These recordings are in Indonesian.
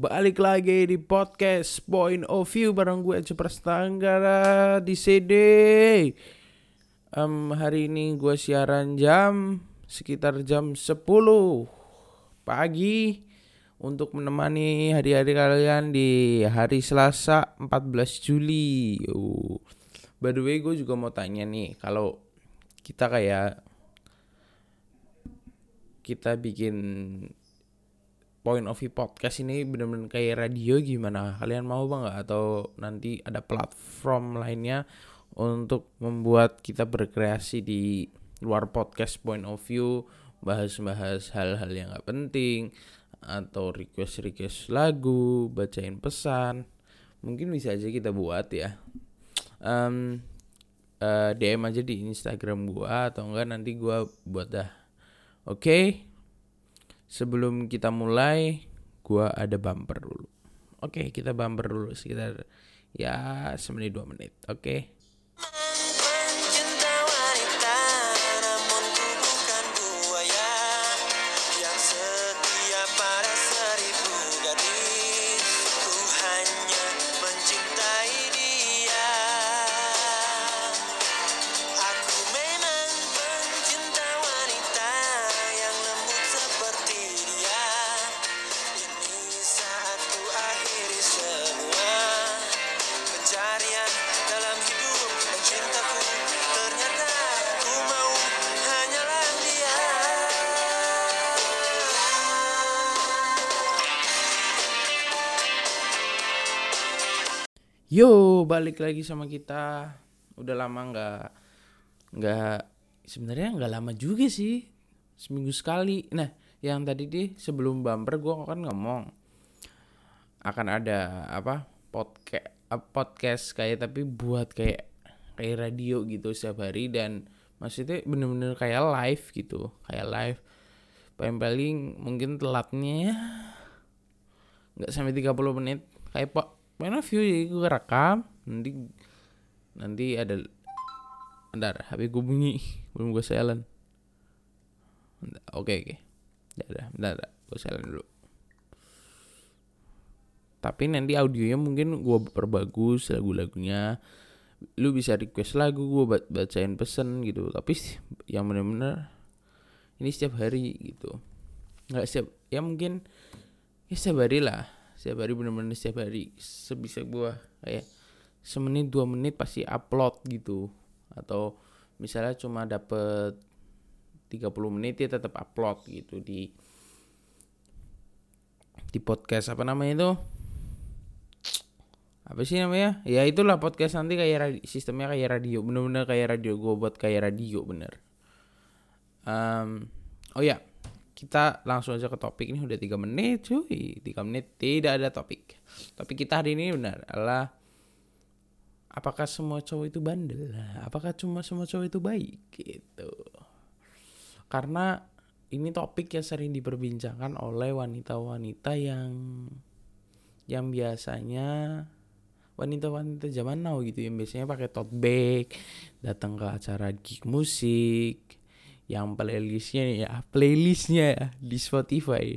balik lagi di podcast Point of View bareng gue Cepres Tanggara di CD. Um, hari ini gue siaran jam sekitar jam 10 pagi untuk menemani hari-hari kalian di hari Selasa 14 Juli. Uh. By the way, gue juga mau tanya nih, kalau kita kayak kita bikin point of view podcast ini bener-bener kayak radio gimana? Kalian mau bang nggak? Atau nanti ada platform lainnya untuk membuat kita berkreasi di luar podcast point of view bahas-bahas hal-hal yang nggak penting atau request-request lagu bacain pesan. Mungkin bisa aja kita buat ya. Um, uh, DM aja di Instagram gua atau enggak nanti gua buat dah. Oke? okay? Sebelum kita mulai gua ada bumper dulu oke okay, kita bumper dulu sekitar ya semenit dua menit oke okay? Yo, balik lagi sama kita. Udah lama nggak nggak sebenarnya nggak lama juga sih. Seminggu sekali. Nah, yang tadi deh sebelum bumper gue kan ngomong akan ada apa podcast podcast kayak tapi buat kayak kayak radio gitu setiap hari dan maksudnya bener-bener kayak live gitu kayak live paling paling mungkin telatnya nggak sampai 30 menit kayak point of view jadi gue rekam nanti nanti ada Bentar, HP gue bunyi belum gue silent. Oke oke. Ya udah bentar gue silent dulu. Tapi nanti audionya mungkin gue perbagus lagu-lagunya. Lu bisa request lagu gue bacain pesen gitu. Tapi yang bener-bener ini setiap hari gitu. Nggak setiap ya mungkin ya setiap hari lah setiap hari bener-bener setiap hari sebisa gua kayak semenit dua menit pasti upload gitu. Atau misalnya cuma dapet 30 menit ya tetap upload gitu di di podcast apa namanya itu? Apa sih namanya? Ya itulah podcast nanti kayak radio, sistemnya kayak radio bener-bener kayak radio gue buat kayak radio bener. Um, oh ya kita langsung aja ke topik. Ini udah tiga menit cuy. Tiga menit tidak ada topik. Topik kita hari ini benar adalah apakah semua cowok itu bandel? Apakah cuma semua cowok itu baik? Gitu. Karena ini topik yang sering diperbincangkan oleh wanita-wanita yang yang biasanya wanita-wanita zaman now gitu. Yang biasanya pakai tote bag datang ke acara gig musik yang playlistnya ya playlistnya ya di Spotify.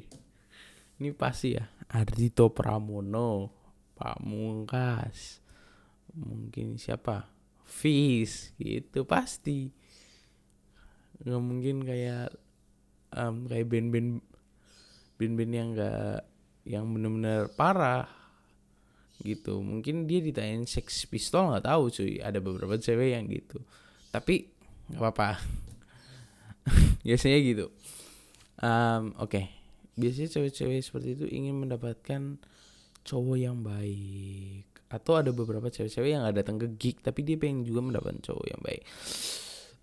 Ini pasti ya Ardito Pramono Pamungkas mungkin siapa? Fis gitu pasti. Nggak mungkin kayak um, kayak band-band band-band yang enggak yang benar-benar parah gitu. Mungkin dia ditanyain Sex Pistol nggak tahu cuy. Ada beberapa cewek yang gitu. Tapi nggak apa-apa biasanya gitu. Um, oke. Okay. biasanya cewek-cewek seperti itu ingin mendapatkan cowok yang baik. Atau ada beberapa cewek-cewek yang nggak datang ke gig tapi dia pengen juga mendapatkan cowok yang baik.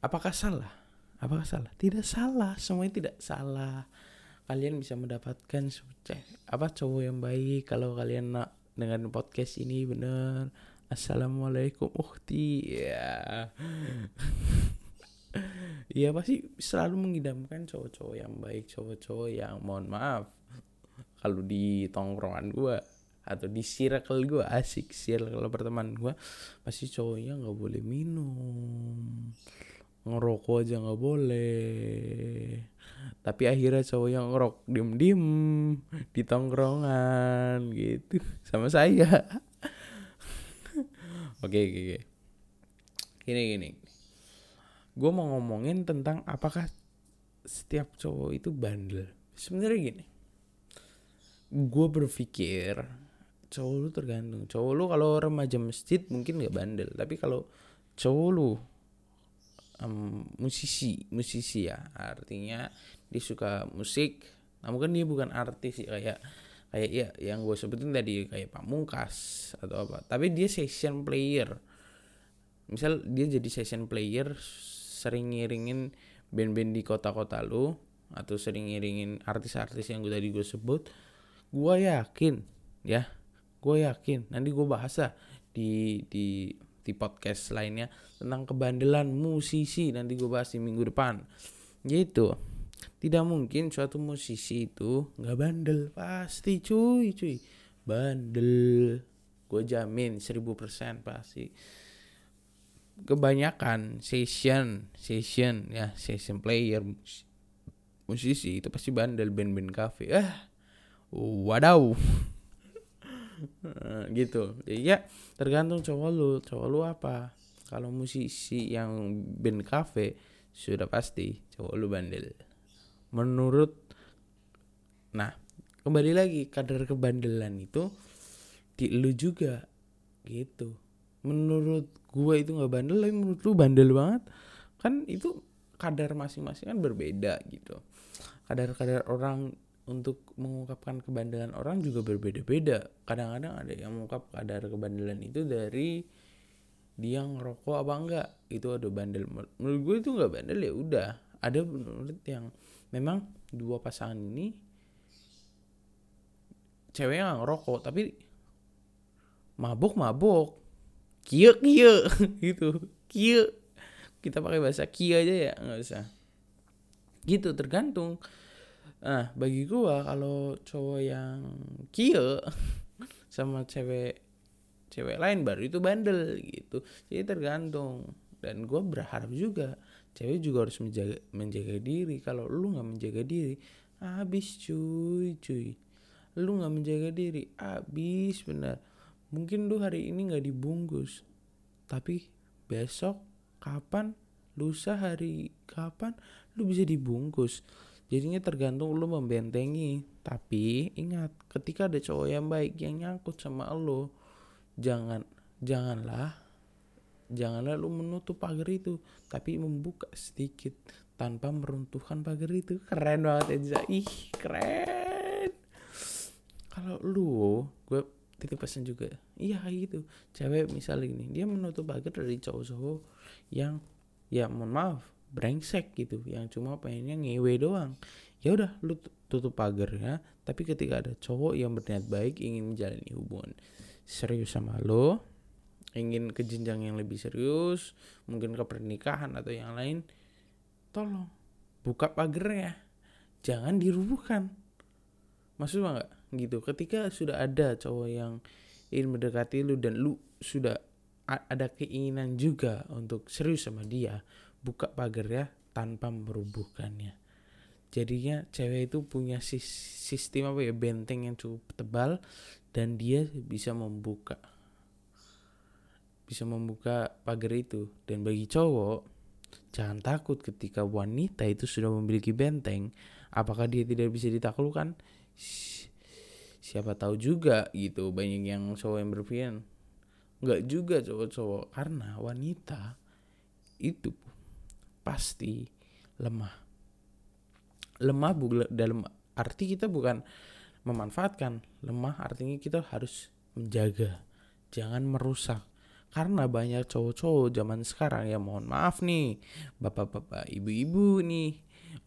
Apakah salah? Apakah salah? Tidak salah. Semuanya tidak salah. Kalian bisa mendapatkan apa cowok yang baik. Kalau kalian nak dengan podcast ini bener. Assalamualaikum uhti. Ya Iya pasti selalu mengidamkan cowok-cowok yang baik, cowok-cowok yang mohon maaf kalau di tongkrongan gue atau di circle gue asik circle pertemanan gue pasti cowoknya nggak boleh minum ngerokok aja nggak boleh. Tapi akhirnya cowok yang ngerok diem diem di tongkrongan gitu. Sama saya. Oke oke oke. Gini gini gue mau ngomongin tentang apakah setiap cowok itu bandel. Sebenarnya gini gue berpikir cowok lu tergantung. Cowok lu kalau remaja masjid mungkin gak bandel tapi kalau cowok lu um, musisi musisi ya. Artinya dia suka musik. Namun kan dia bukan artis sih kayak kayak ya yang gue sebutin tadi kayak pamungkas atau apa. Tapi dia session player. Misal dia jadi session player sering ngiringin band-band di kota-kota lu atau sering ngiringin artis-artis yang gue tadi gue sebut gue yakin ya gue yakin nanti gue bahas lah di di di podcast lainnya tentang kebandelan musisi nanti gue bahas di minggu depan. Gitu. Tidak mungkin suatu musisi itu nggak bandel. Pasti cuy cuy. Bandel. Gue jamin 1000% pasti kebanyakan session session ya session player musisi itu pasti bandel band-band cafe ah wadaw. Gitu. Jadi ya tergantung cowok lu. Cowok lu apa? Kalau musisi yang band cafe sudah pasti cowok lu bandel. Menurut nah kembali lagi kadar kebandelan itu di lu juga. Gitu menurut gue itu nggak bandel tapi menurut lu bandel banget kan itu kadar masing-masing kan berbeda gitu kadar-kadar orang untuk mengungkapkan kebandelan orang juga berbeda-beda. Kadang-kadang ada yang mengungkap kadar kebandelan itu dari dia ngerokok apa enggak. Itu ada bandel. Menurut gue itu enggak bandel ya udah. Ada menurut yang memang dua pasangan ini cewek yang ngerokok tapi mabuk mabuk kia kia gitu kia kita pakai bahasa kia aja ya nggak usah gitu tergantung Nah, bagi gua kalau cowok yang kia sama cewek cewek lain baru itu bandel gitu. Jadi tergantung. Dan gua berharap juga cewek juga harus menjaga menjaga diri. Kalau lu nggak menjaga diri, habis cuy, cuy. Lu nggak menjaga diri, habis benar. Mungkin lu hari ini nggak dibungkus, tapi besok kapan, lusa hari kapan, lu bisa dibungkus. Jadinya tergantung lu membentengi. Tapi ingat ketika ada cowok yang baik yang nyangkut sama lo jangan janganlah janganlah lu menutup pagar itu tapi membuka sedikit tanpa meruntuhkan pagar itu. Keren banget Enza. Ih keren. Kalau lu gue titip pesan juga. Iya kayak gitu. Cewek misalnya ini dia menutup pagar dari cowok-cowok yang ya mohon maaf brengsek gitu. Yang cuma pengennya ngewe doang. Ya udah lu tutup pagar ya. Tapi ketika ada cowok yang berniat baik ingin menjalani hubungan serius sama lo ingin ke jenjang yang lebih serius mungkin ke pernikahan atau yang lain tolong buka pagarnya jangan dirubuhkan maksud nggak? Gitu. Ketika sudah ada cowok yang ingin mendekati lu dan lu sudah ada keinginan juga untuk serius sama dia buka pagar ya tanpa merubuhkannya. Jadinya cewek itu punya sistem apa ya benteng yang cukup tebal dan dia bisa membuka bisa membuka pagar itu. Dan bagi cowok jangan takut ketika wanita itu sudah memiliki benteng apakah dia tidak bisa ditaklukkan siapa tahu juga gitu banyak yang cowok yang berpikir nggak juga cowok-cowok karena wanita itu pasti lemah. Lemah bukan dalam arti kita bukan memanfaatkan. Lemah artinya kita harus menjaga, jangan merusak. Karena banyak cowok-cowok zaman sekarang ya mohon maaf nih, bapak-bapak, ibu-ibu nih,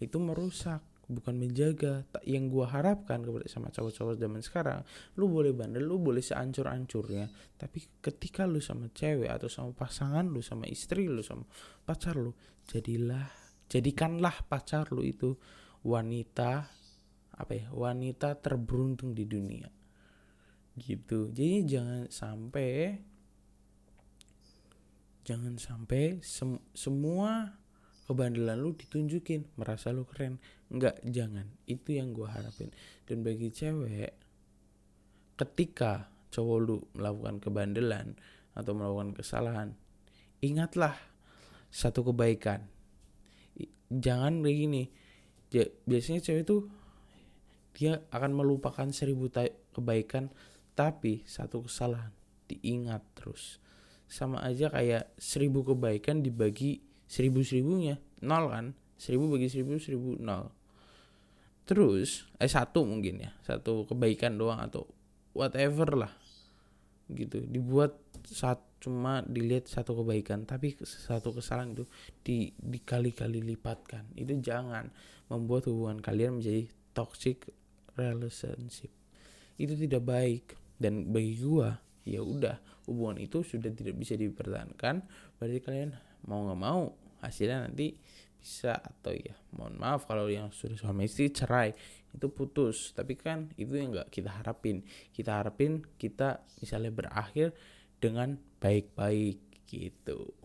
itu merusak bukan menjaga tak yang gua harapkan kepada sama cowok-cowok zaman sekarang lu boleh bandel lu boleh seancur-ancurnya tapi ketika lu sama cewek atau sama pasangan lu sama istri lu sama pacar lu jadilah jadikanlah pacar lu itu wanita apa ya wanita terberuntung di dunia. Gitu. Jadi jangan sampai jangan sampai sem semua kebandelan lu ditunjukin merasa lu keren. Enggak jangan. Itu yang gue harapin. Dan bagi cewek ketika cowok lu melakukan kebandelan atau melakukan kesalahan ingatlah satu kebaikan. Jangan kayak gini. Biasanya cewek tuh dia akan melupakan seribu kebaikan tapi satu kesalahan diingat terus. Sama aja kayak seribu kebaikan dibagi seribu seribunya nol kan? Seribu bagi seribu seribu nol. Terus eh satu mungkin ya. Satu kebaikan doang atau whatever lah. Gitu. Dibuat saat cuma dilihat satu kebaikan tapi satu kesalahan itu di dikali-kali lipatkan. Itu jangan membuat hubungan kalian menjadi toxic relationship. Itu tidak baik. Dan bagi gua ya udah hubungan itu sudah tidak bisa dipertahankan. Berarti kalian mau nggak mau hasilnya nanti bisa atau ya mohon maaf kalau yang sudah suami istri cerai itu putus. Tapi kan itu yang nggak kita harapin. Kita harapin kita misalnya berakhir dengan baik-baik gitu.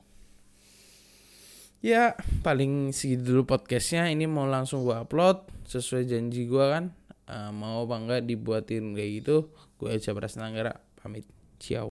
Ya paling segitu dulu podcastnya. Ini mau langsung gua upload sesuai janji gua kan. Uh, mau apa enggak dibuatin kayak gitu gue aja Pras Nanggara pamit. Ciao